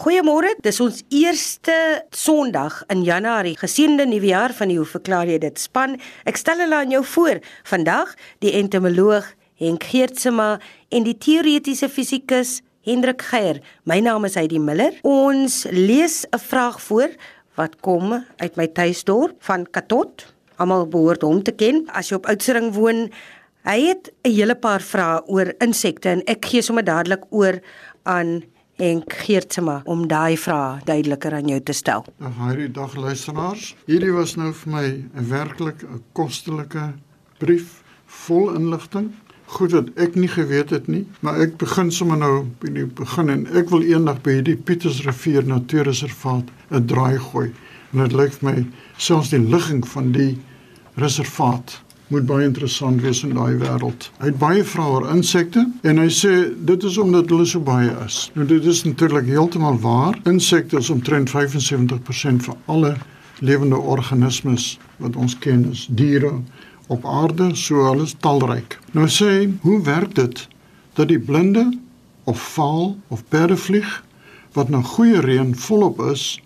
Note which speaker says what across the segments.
Speaker 1: Goeiemôre, dis ons eerste Sondag in Januarie. Geseënde nuwe jaar van die hoe verklaar jy dit span? Ek stel hulle aan jou voor. Vandag die entomoloog Henk Geertsma en die teoretiese fisikus Hendrik Geier. My naam is Heidi Miller. Ons lees 'n vraag voor wat kom uit my tuisdorp van Katot. Almal behoort hom te ken as jy op Oudtshoorn woon. Hy het 'n hele paar vrae oor insekte en ek gee sommer dadelik oor aan en Geertsma om daai vrae duideliker aan jou te stel.
Speaker 2: Hierdie dag luisteraars. Hierdie was nou vir my 'n werklik 'n kostelike brief vol inligting. Goed wat ek nie geweet het nie, maar ek begin sommer nou by die begin en ek wil eendag by hierdie Pietersrivier Natuurreservaat 'n draai gooi. En dit lyk my selfs die ligging van die reservaat moet baie interessant wees in daai wêreld. Hy het baie vrae oor insekte en hy sê dit is omdat hulle so baie is. Nou dit is natuurlik heeltemal waar. Insekte is omtrent 75% van alle lewende organismes wat ons ken, is diere op aarde, so hulle is talryk. Nou sê hy, hoe werk dit dat die blinde of vaal of perdevlieg wat na goeie reën volop is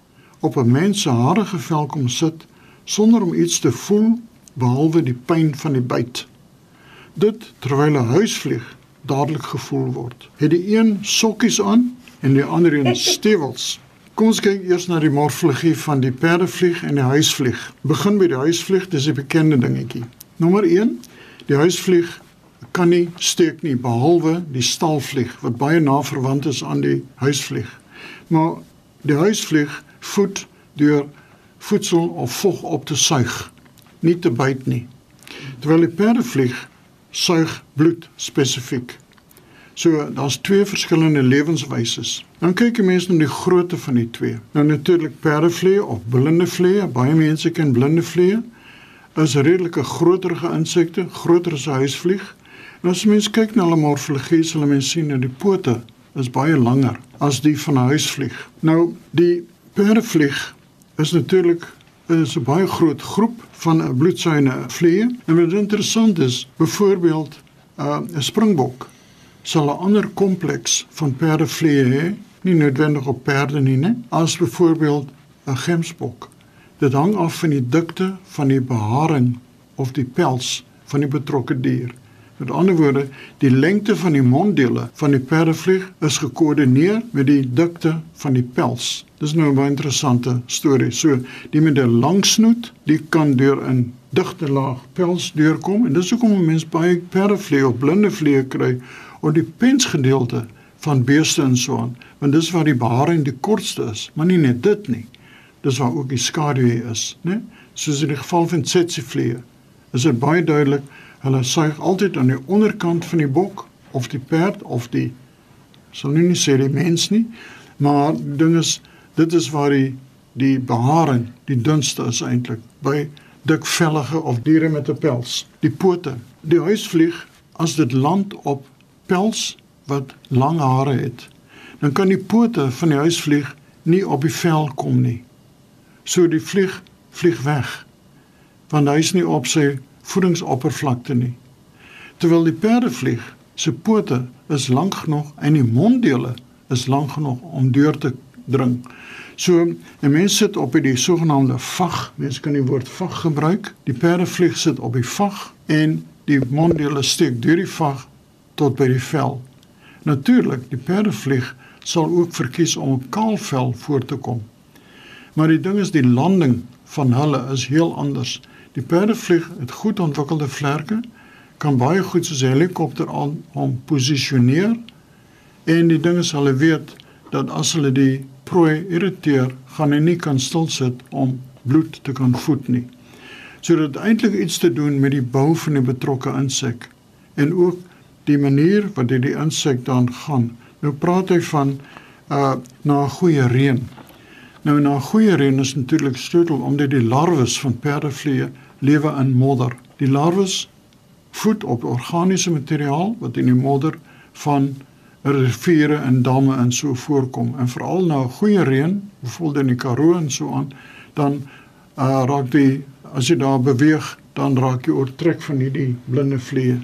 Speaker 2: op 'n mens se harige vel kom sit sonder om iets te voel behalwe die pyn van die byt. Dit terwyl 'n huisvlieg dadelik gevoel word. Het die een sokkies aan en die ander een stewels. Kom ons kyk eers na die morfologie van die perdevlieg en die huisvlieg. Begin by die huisvlieg, dis 'n bekende dingetjie. Nommer 1, die huisvlieg kan nie steek nie behalwe die stalvlieg wat baie na verwant is aan die huisvlieg. Maar die huisvlieg voed deur voedsel of vog op te suig nie te byt nie. Terwyl die perdevlieg suig bloed spesifiek. So daar's twee verskillende lewenswyses. Dan kyk jy mense na die grootte van die twee. Nou natuurlik perdevlieg of blinde vlieg, baie mense ken blinde vlieg is redelike groterige insekte, groter as 'n huisvlieg. En as mens kyk na hulle morfologie, sal mens sien dat die pote is baie langer as die van 'n huisvlieg. Nou die perdevlieg is natuurlik is 'n baie groot groep van 'n bloedsuine vliee. En wat interessant is, byvoorbeeld uh, 'n springbok sal 'n ander kompleks van perdevliee hê, nie noodwendig op perde nie, né, as byvoorbeeld 'n gemsbok. Dit hang af van die dikte van die beharing of die pels van die betrokke dier. Met ander woorde, die lengte van die monddele van die perdevlieg is gekoördineer met die dikte van die pels. Dis nou 'n baie interessante storie. So, die met 'n lang snoet, die kan deur 'n digte laag pels deurkom en dis hoekom 'n mens baie perdevlieg of blinde vliee kry op die pensgedeelte van beeste en so aan, want dis waar die beharing die kortste is, maar nie net dit nie. Dis waar ook die skaduwee is, né? Soos in die geval van tsetsefliee. Is dit baie duidelik Hulle suig altyd aan die onderkant van die bok of die perd of die sal nou nie sê die mens nie, maar ding is dit is waar die die beharing die dunste is eintlik by dikvellige of diere met 'n pels. Die pote. Die huisvlieg as dit land op pels wat lang hare het, dan kan die pote van die huisvlieg nie op die vel kom nie. So die vlieg vlieg weg want hy is nie op sy voedingsoppervlakte nie. Terwyl die perdevlieg se pote is lank genoeg en die monddele is lank genoeg om deur te dring. So 'n mens sit op die sogenaamde vag, mens kan die woord vag gebruik. Die perdevlieg sit op die vag en die monddele steek deur die vag tot by die vel. Natuurlik, die perdevlieg sal ook verkies om op kaal vel voor te kom. Maar die ding is die landing van hulle is heel anders. Die perdevlieg het goed ontwikkelde vlerke, kan baie goed soos 'n helikopter aan hom posisioneer en die ding is hulle weet dat as hulle die prooi irriteer, gaan hy nie kan stil sit om bloed te kan voed nie. So dit eintlik iets te doen met die bou van die betrokke insek en ook die manier wat dit die insek dan gaan. Nou praat hy van uh na 'n goeie reën. Nou na 'n goeie reën is natuurlik sleutel omdat die larwes van perdevliee lewe in modder. Die larwes voed op organiese materiaal wat in die modder van riviere en damme en so voorkom en veral na 'n goeie reën, byvoorbeeld in die Karoo en so aan, dan uh, raak die as jy daar beweeg, dan raak jy oortrek van hierdie blinde vliee.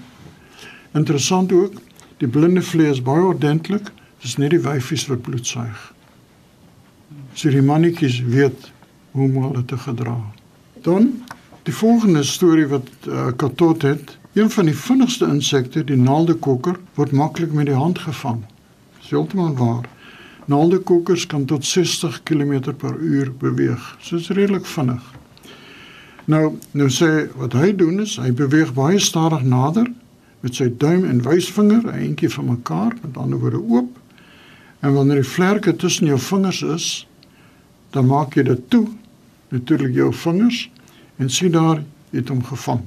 Speaker 2: Interessant ook, die blinde vliee is baie ordentlik, dis net die wyfies wat bloed suig. So die mannetjies weet hoe om hulle te gedra. Dan die volgende storie wat uh, Katot het, een van die vinnigste insekte, die naaldekokker, word maklik met die hand gevang. Heeltemal waar. Naaldekokkers kan tot 60 km/h beweeg. So is redelik vinnig. Nou, nou sê wat hy doen is hy beweeg baie stadig nader met sy duim en wysvinger, 'n entjie van mekaar, met ander woorde oop. En wanneer die vlerke tussen jou vingers is, dan maak jy dit toe, natuurlik jou vingers en sien daar het hom gevang.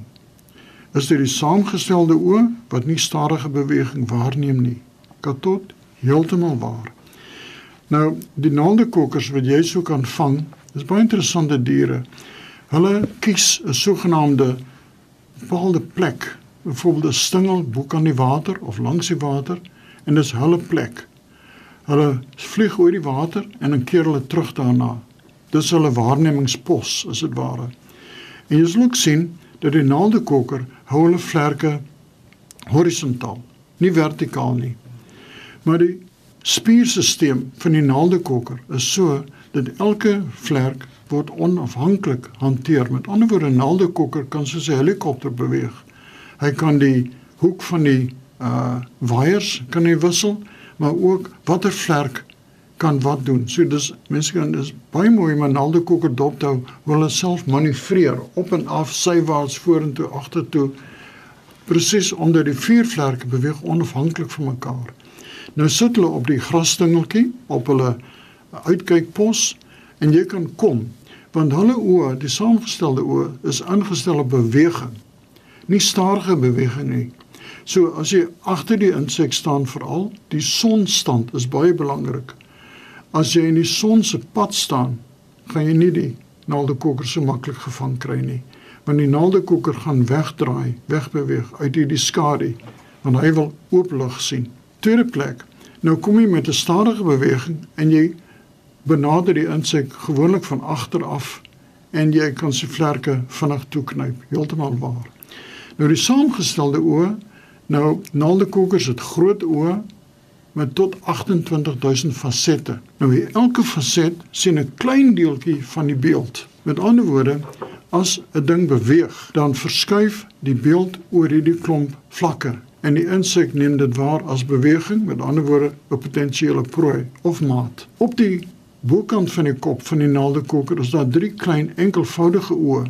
Speaker 2: Is dit die saamgestelde oë wat nie stadige beweging waarneem nie? Katot heeltemal waar. Nou, die naaldekokkers wat jy sou kan vang, is baie interessante diere. Hulle kies 'n sogenaamde bepaalde plek, byvoorbeeld 'n stingel bo kan die water of langs die water en dis hulle plek. Hulle vlieg oor die water en dan keer hulle terug daarna. Dis hulle waarnemingspos, as dit ware. En jy sal ook sien dat die naaldekokker hou hulle vlerke horisontaal, nie vertikaal nie. Maar die spierstelsel van die naaldekokker is so dat elke vlerk word onafhanklik hanteer. Met ander woorde, 'n naaldekokker kan soos 'n helikopter beweeg. Hy kan die hoek van die uh waiers kan hy wissel, maar ook watter vlerk kan wat doen. So dis mense kan dis baie mooi om 'n naaldekokker dop hou, hulle self manoeuvreer op en af, sywaarts, vorentoe, agtertoe. Presies onder die vier vlerke beweeg onafhanklik van mekaar. Nou sit hulle op die grasstingeltjie op hulle uitkykpos en jy kan kom want hulle oë, die saamgestelde oë is ingestel op beweging. Nie stadige beweging nie. So as jy agter die insek staan veral, die sonstand is baie belangrik. As jy in die son se pad staan, gaan jy nie die naaldekokker so maklik gevang kry nie. Want die naaldekokker gaan wegdraai, wegbeweeg uit hierdie skadu, want hy wil oop lug sien tweede plek. Nou kom jy met 'n stadige beweging en jy benader die insek gewoonlik van agter af en jy kan sy vlerke vinnig toeknyp. Heeltemal waar. Nou die saamgestelde oë, nou naaldekokkers het groot oë met tot 28000 fasette. Nou elke faset sien 'n klein deeltjie van die beeld. Met ander woorde, as 'n ding beweeg, dan verskuif die beeld oor hierdie klomp vlakke en die insek neem dit waar as beweging, met ander woorde 'n potensiële prooi of maat. Op die bokant van die kop van die naaldekoker is daar drie klein enkelvoudige oë.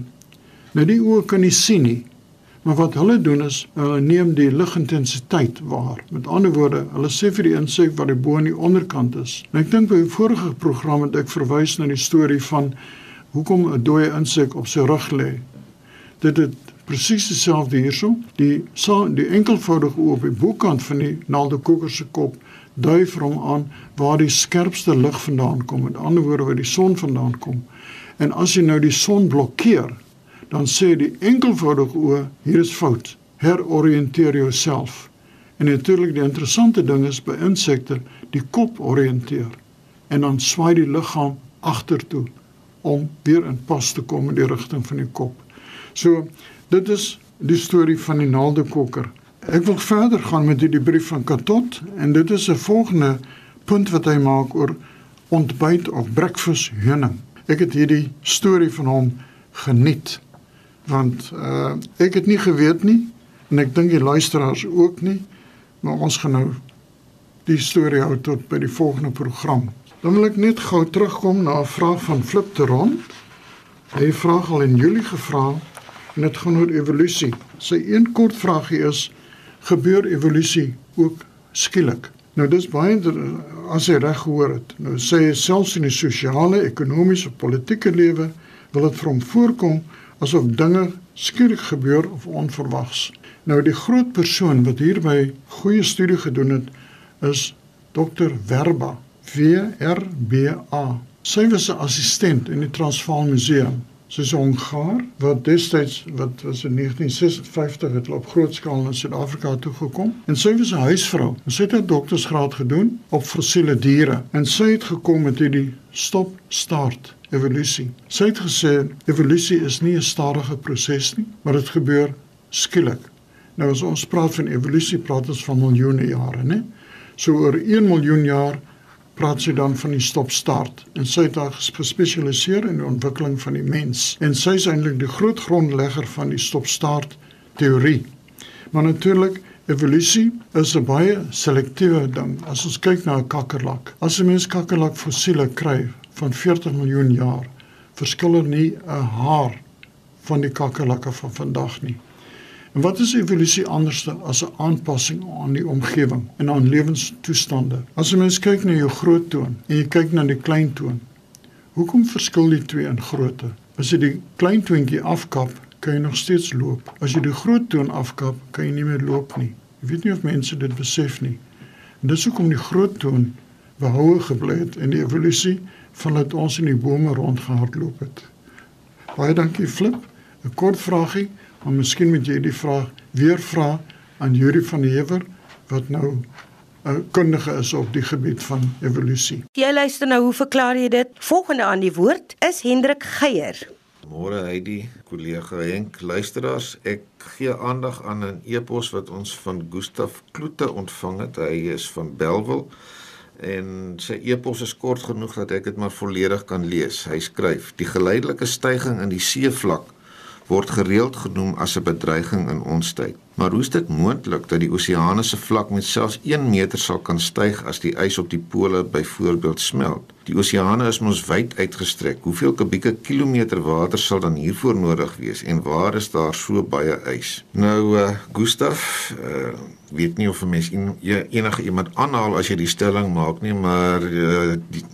Speaker 2: Nou die oë kan nie sien nie, maar wat hulle doen is hulle neem die ligintensiteit waar. Met ander woorde, hulle sê vir die insek wat die bo en die onderkant is. Nou ek dink by 'n vorige program het ek verwys na die storie van hoekom 'n dooie insek op sy rug lê. Dit het presies dieselfde hierso. Die die enkelvoudige oë op die bokant van die naaldekokker se kop dui vir hom aan waar die skerpste lig vandaan kom. Met ander woorde waar die son vandaan kom. En as jy nou die son blokkeer, dan sê die enkelvoudige oë hier is fout. Heroriënteer jouself. En natuurlik die interessante ding is by insekte die kop oriënteer en dan swaai die liggaam agtertoe om weer in pas te kom in die rigting van die kop. So Dit is die storie van die naaldekokker. Ek wil verder gaan met hierdie brief van Katot en dit is 'n volgende punt wat hy maak oor ontbyt of breakfast heuning. Ek het hierdie storie van hom geniet want uh, ek het nie geweet nie en ek dink die luisteraars ook nie maar ons gaan nou die storie hou tot by die volgende program. Dan wil ek net gou terugkom na 'n vraag van Flip Teron. Hy vra al in Julie gevra en dit gaan oor evolusie. Sy een kort vraagie is: gebeur evolusie ook skielik? Nou dis baie as jy reg gehoor het. Nou sê hy selfs in die sosiale, ekonomiese, politieke lewe wil dit vir hom voorkom asof dinge skielik gebeur of onverwags. Nou die groot persoon wat hierby goeie studie gedoen het is Dr. Verba, V R B A. Sy was 'n assistent in die Transvaal Museum soos 'n Hongaar wat destyds wat was in 1956 het op groot skaal na Suid-Afrika toe gekom en sy was 'n huisvrou. Sy het 'n doktorsgraad gedoen op fossiele diere en sy het gekom met hierdie stop start evolusie. Sy het gesê evolusie is nie 'n stadige proses nie, maar dit gebeur skielik. Nou as ons praat van evolusie, praat ons van miljoene jare, né? So oor 1 miljoen jaar praat sy dan van die stopstart en sy het daar gespesialiseer in die ontwikkeling van die mens en sy is eintlik die groot grondlegger van die stopstart teorie. Maar natuurlik evolusie is 'n baie selektiewe ding. As ons kyk na 'n kakkerlak, as 'n mens kakkerlak fossiele kry van 40 miljoen jaar, verskil er nie 'n haar van die kakkerlakke van vandag nie. En wat is evolusie anderste as 'n aanpassing aan die omgewing en aan lewenstoestande? As 'n mens kyk na jou groot toon en jy kyk na die klein toon, hoekom verskil die twee in grootte? As jy die klein toontjie afkap, kan jy nog steeds loop. As jy die groot toon afkap, kan jy nie meer loop nie. Ek weet nie of mense dit besef nie. En dis hoekom die groot toon behoue gebly het in die evolusie vandat ons in die bome rondgehardloop het. Baie dankie Flip. 'n Kort vragie Maar miskien moet jy die vraag weer vra aan Yuri van der Heever wat nou 'n kundige is op die gebied van evolusie.
Speaker 1: Jy luister nou, hoe verklaar jy dit? Volgende aan die woord is Hendrik Geier.
Speaker 3: Môre hy die kollega Henk luisteraars, ek gee aandag aan 'n e-pos wat ons van Gustaf Kloete ontvang het. Hy is van Belwel en sy e-pos is kort genoeg dat ek dit maar volledig kan lees. Hy skryf: "Die geleidelike stygings in die seevlak word gereeld genoem as 'n bedreiging in ons tyd. Maar hoe is dit moontlik dat die oseane se vlak met selfs 1 meter sal kan styg as die ys op die pole byvoorbeeld smelt? Die oseane is mos wyd uitgestrek. Hoeveel kubieke kilometer water sal dan hiervoor nodig wees en waar is daar so baie ys? Nou uh Gustaf, uh weet nie of 'n mens en, enige iemand aanhaal as jy die stelling maak nie, maar uh, die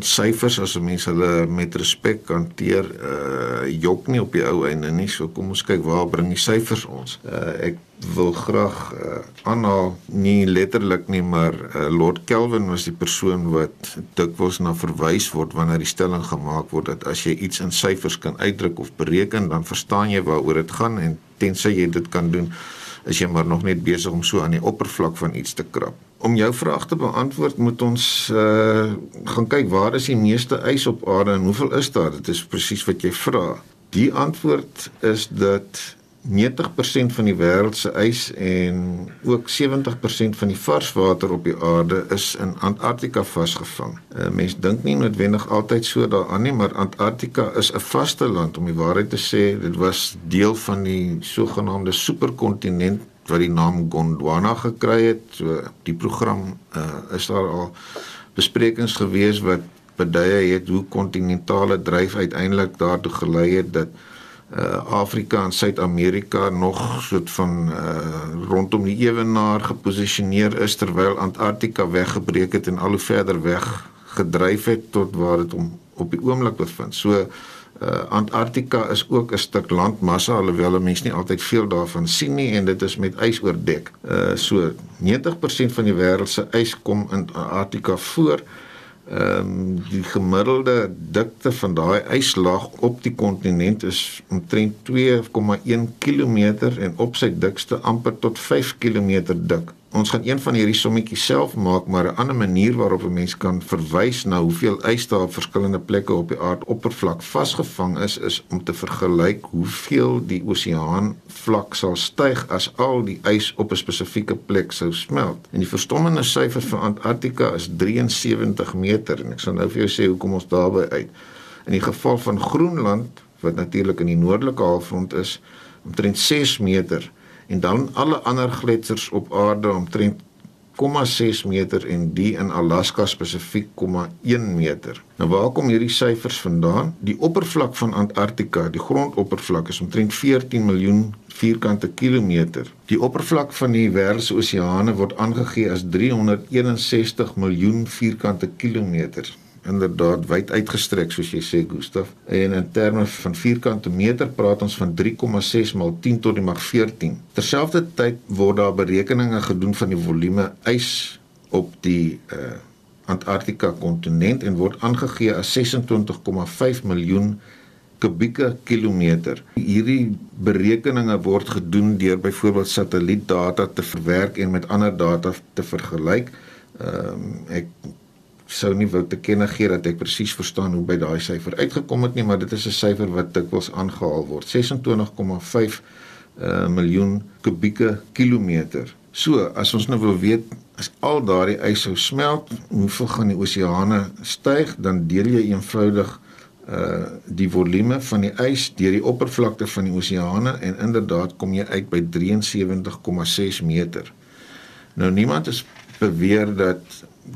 Speaker 3: syfers as 'n mens hulle met respek hanteer, uh jok nie op die ou einde nie. So kom ons kyk waar bring die syfers ons. Uh ek wil graag uh, aanhaal nie letterlik nie maar uh, Lord Kelvin was die persoon wat dikwels na verwys word wanneer die stelling gemaak word dat as jy iets in syfers kan uitdruk of bereken dan verstaan jy waaroor dit gaan en tensy jy dit kan doen is jy maar nog net besig om so aan die oppervlak van iets te krap. Om jou vraag te beantwoord moet ons uh, gaan kyk waar is die meeste ys op aarde en hoeveel is daar? Dit is presies wat jy vra. Die antwoord is dat 90% van die wêreld se ys en ook 70% van die varswater op die aarde is in Antarktika vasgevang. Uh, Mense dink nie noodwendig altyd so daaraan nie, maar Antarktika is 'n vaste land om die waarheid te sê. Dit was deel van die sogenaamde superkontinent wat die naam Gondwana gekry het. So die program uh, is daar al besprekings gewees wat beduie het hoe kontinentale dryf uiteindelik daartoe gelei het dat uh, Afrika en Suid-Amerika nog soort van uh, rondom die ewenaar geposisioneer is terwyl Antarktika weggebreek het en al hoe verder weg gedryf het tot waar dit om op die oomblik bevind. So uh, Antarktika is ook 'n stuk landmassa alhoewel mense nie altyd veel daarvan sien nie en dit is met ys oordek. Uh, so 90% van die wêreld se ys kom in Antarktika voor. Ehm um, die gemiddelde dikte van daai yslaag op die kontinent is omtrent 2,1 km en op sy dikste amper tot 5 km dik ons gaan een van hierdie sommetjies self maak, maar 'n ander manier waarop 'n mens kan verwys na hoeveel ys daar op verskillende plekke op die aardoppervlak vasgevang is, is om te vergelyk hoeveel die oseaan vlak sal styg as al die ys op 'n spesifieke plek sou smelt. En die verstommende syfer vir Antarktika is 73 meter en ek sal nou vir jou sê hoekom ons daarby uit. In die geval van Groenland wat natuurlik in die noordelike halfrond is, omtrent 6 meter en dan alle ander gletsers op aarde omtrent 0,6 meter en die in Alaska spesifiek 0,1 meter. Nou waar kom hierdie syfers vandaan? Die oppervlak van Antarktika, die grondoppervlak is omtrent 14 miljoen vierkante kilometer. Die oppervlak van die wêreld se oseane word aangegee as 361 miljoen vierkante kilometer inderdaad wyd uitgestrek soos jy sê Gustaf en in terme van vierkante meter praat ons van 3,6 maal 10 tot die mag 14. Terselfdertyd word daar berekeninge gedoen van die volume ys op die uh, Antarktika kontinent en word aangegee as 26,5 miljoen kubieke kilometer. Hierdie berekeninge word gedoen deur byvoorbeeld satellietdata te verwerk en met ander data te vergelyk. Ehm um, ek sou nie wou te kenne gee dat ek presies verstaan hoe by daai syfer uitgekom het nie, maar dit is 'n syfer wat dikwels aangehaal word. 26,5 uh, miljoen kubieke kilometer. So, as ons nou wil weet as al daardie ys sou smelt, hoeveel gaan die oseane styg? Dan deel jy eenvoudig uh die volume van die ys deur die oppervlakte van die oseane en inderdaad kom jy uit by 73,6 meter. Nou niemand is beweer dat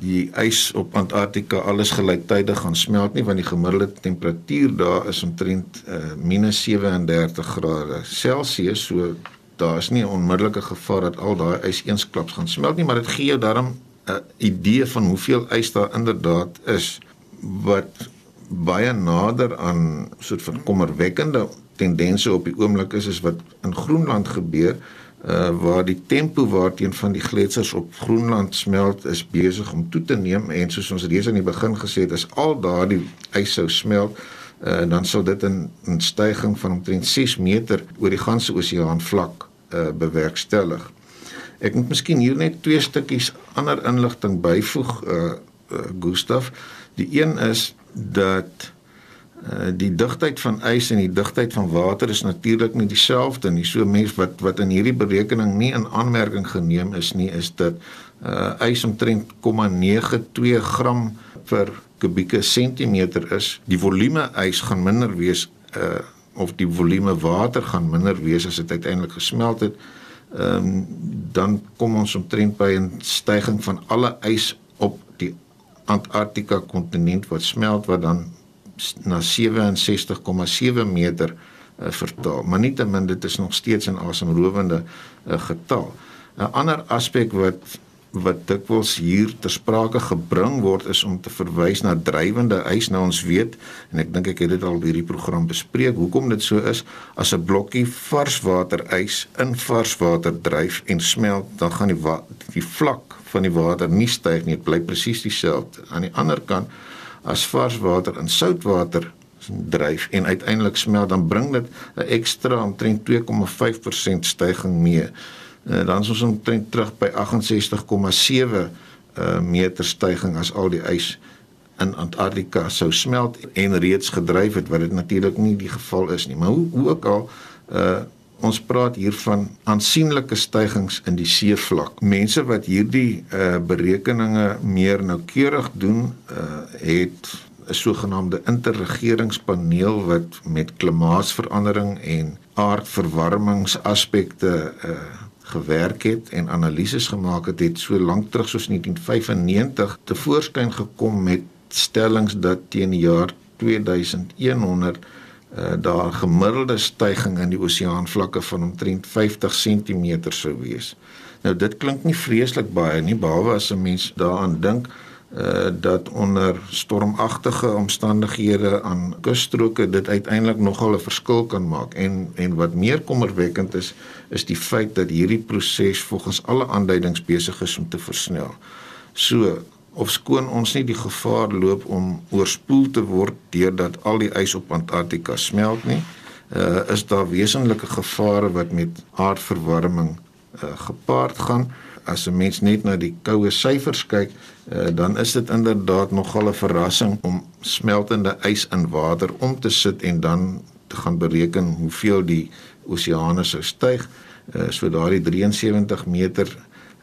Speaker 3: die ys op Antarktika alles gelyktydig gaan smelt nie want die gemiddelde temperatuur daar is omtrent uh, -37 grade Celsius so daar is nie 'n onmiddellike gevaar dat al daai ys eensklaps gaan smelt nie maar dit gee jou darm 'n idee van hoeveel ys daar inderdaad is wat baie nader aan soort van kommerwekkende tendense op die oomblik is is wat in Groenland gebeur uh waar die tempo waarteen van die gletsers op Groenland smelt is besig om toe te neem en soos ons reeds aan die begin gesê het is al daardie ys sou smelt uh dan sou dit 'n stygings van omtrent 6 meter oor die ganse oseaan vlak uh bewerkstellig. Ek moet miskien hier net twee stukkies ander inligting byvoeg uh, uh Gustaf. Die een is dat uh, die digtheid van ys en die digtheid van water is natuurlik nie dieselfde nie. So mense wat wat in hierdie berekening nie in aanmerking geneem is nie, is dat uh, ys omtrent 0,92 gram per kubieke sentimeter is. Die volume ys gaan minder wees uh, of die volume water gaan minder wees as dit uiteindelik gesmelt het. Ehm um, dan kom ons omtrent by 'n stygings van alle ys op die Antarktika kontinent wat smelt wat dan na 67,7 meter uh, vertaal. Maar nietemin dit is nog steeds 'n asemrowende uh, getal. 'n Ander aspek wat wat dikwels hier ter sprake gebring word is om te verwys na drywende ys. Nou ons weet en ek dink ek het dit al by hierdie program bespreek hoekom dit so is as 'n blokkie varswater ys in varswater dryf en smelt, dan gaan die die vlak van die water nie styg nie, dit bly presies dieselfde. Aan die ander kant as vars water in soutwater dryf en uiteindelik smelt, dan bring dit 'n ekstra omtrent 2,5% stygings mee. Uh, dan is ons omtrent terug by 68,7 uh, meter stygings as al die ys in Antarktika sou smelt en reeds gedryf het wat dit natuurlik nie die geval is nie. Maar hoe, hoe ook al uh ons praat hier van aansienlike stygings in die seevlak. Mense wat hierdie uh berekeninge meer noukeurig doen, uh het 'n sogenaamde interregeringspaneel wat met klimaatsverandering en aardverwarmingsaspekte uh gewerk het en analises gemaak het, het so lank terug soos 1995 te voorskyn gekom met stellings dat teen die jaar 2100 uh, daar gemiddelde stygings in die oseaanvlakke van omtrent 50 cm sou wees. Nou dit klink nie vreeslik baie nie behalwe as 'n mens daaraan dink uh dat onder stormagtige omstandighede aan kusstroke dit uiteindelik nogal 'n verskil kan maak en en wat meer kommerwekkend is is die feit dat hierdie proses volgens alle aanduidings besig is om te versnel. So of skoon ons nie die gevaar loop om oorspoel te word deurdat al die ys op Antarktika smelt nie, uh, is daar wesenlike gevare wat met aardverwarming uh, gepaard gaan. As 'n mens net na die koue syfers kyk, uh, dan is dit inderdaad nogal 'n verrassing om smeltende ys in water om te sit en dan te gaan bereken hoeveel die oseane sou styg. Uh, so daardie 73 meter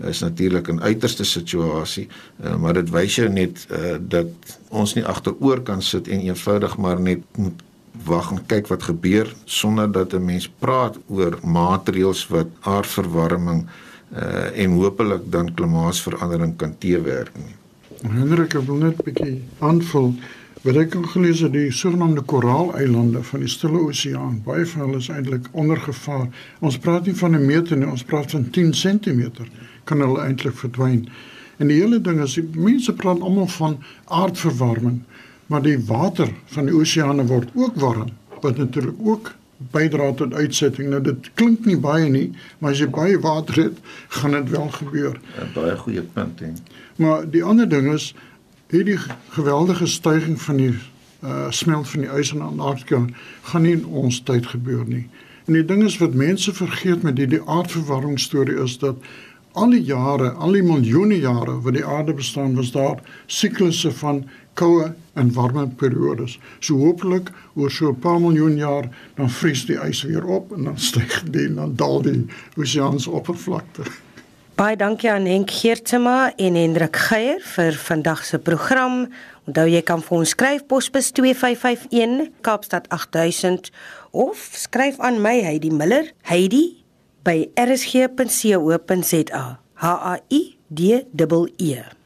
Speaker 3: is natuurlik 'n uiterste situasie, uh, maar dit wys jou net uh, dat ons nie agteroor kan sit en eenvoudig maar net moet wag en kyk wat gebeur sonder dat 'n mens praat oor maatreëls wat aardverwarming uh, en hopelik dan klimaatsverandering kan teewerk nie.
Speaker 2: Hendrik, ek wil net 'n bietjie aanvul wat ek al gelees het die sogenaamde koraaleilande van die Stille Oseaan. Baie van hulle is eintlik onder gevaar. Ons praat nie van 'n meter nie, ons praat van 10 cm kan hulle eintlik verdwyn. En die hele ding is die mense praat almal van aardverwarming, maar die water van die oseane word ook warm wat natuurlik ook bydra tot uitsetting. Nou dit klink nie baie nie, maar as jy baie water het, gaan dit wel gebeur.
Speaker 3: 'n Baie goeie punt hè.
Speaker 2: Maar die ander ding is hierdie geweldige stygings van die uh smelt van die ys in Antarktika gaan nie in ons tyd gebeur nie. En die ding is wat mense vergeet met hierdie aardverwarming storie is dat al die jare, al die miljoene jare wat die aarde bestaan, was daar siklusse van koue en warme periodes. So hopelik oor so 'n paar miljoen jaar dan vries die ys weer op en dan styg die en dan daal die oseaans oppervlakte.
Speaker 1: Baie dankie aan Henk Geertsma en Hendrik Geier vir vandag se program. Onthou jy kan vir ons skryf posbus 2551 Kaapstad 8000 of skryf aan my Heidi Miller, Heidi by rsg.co.za. H A I D E E.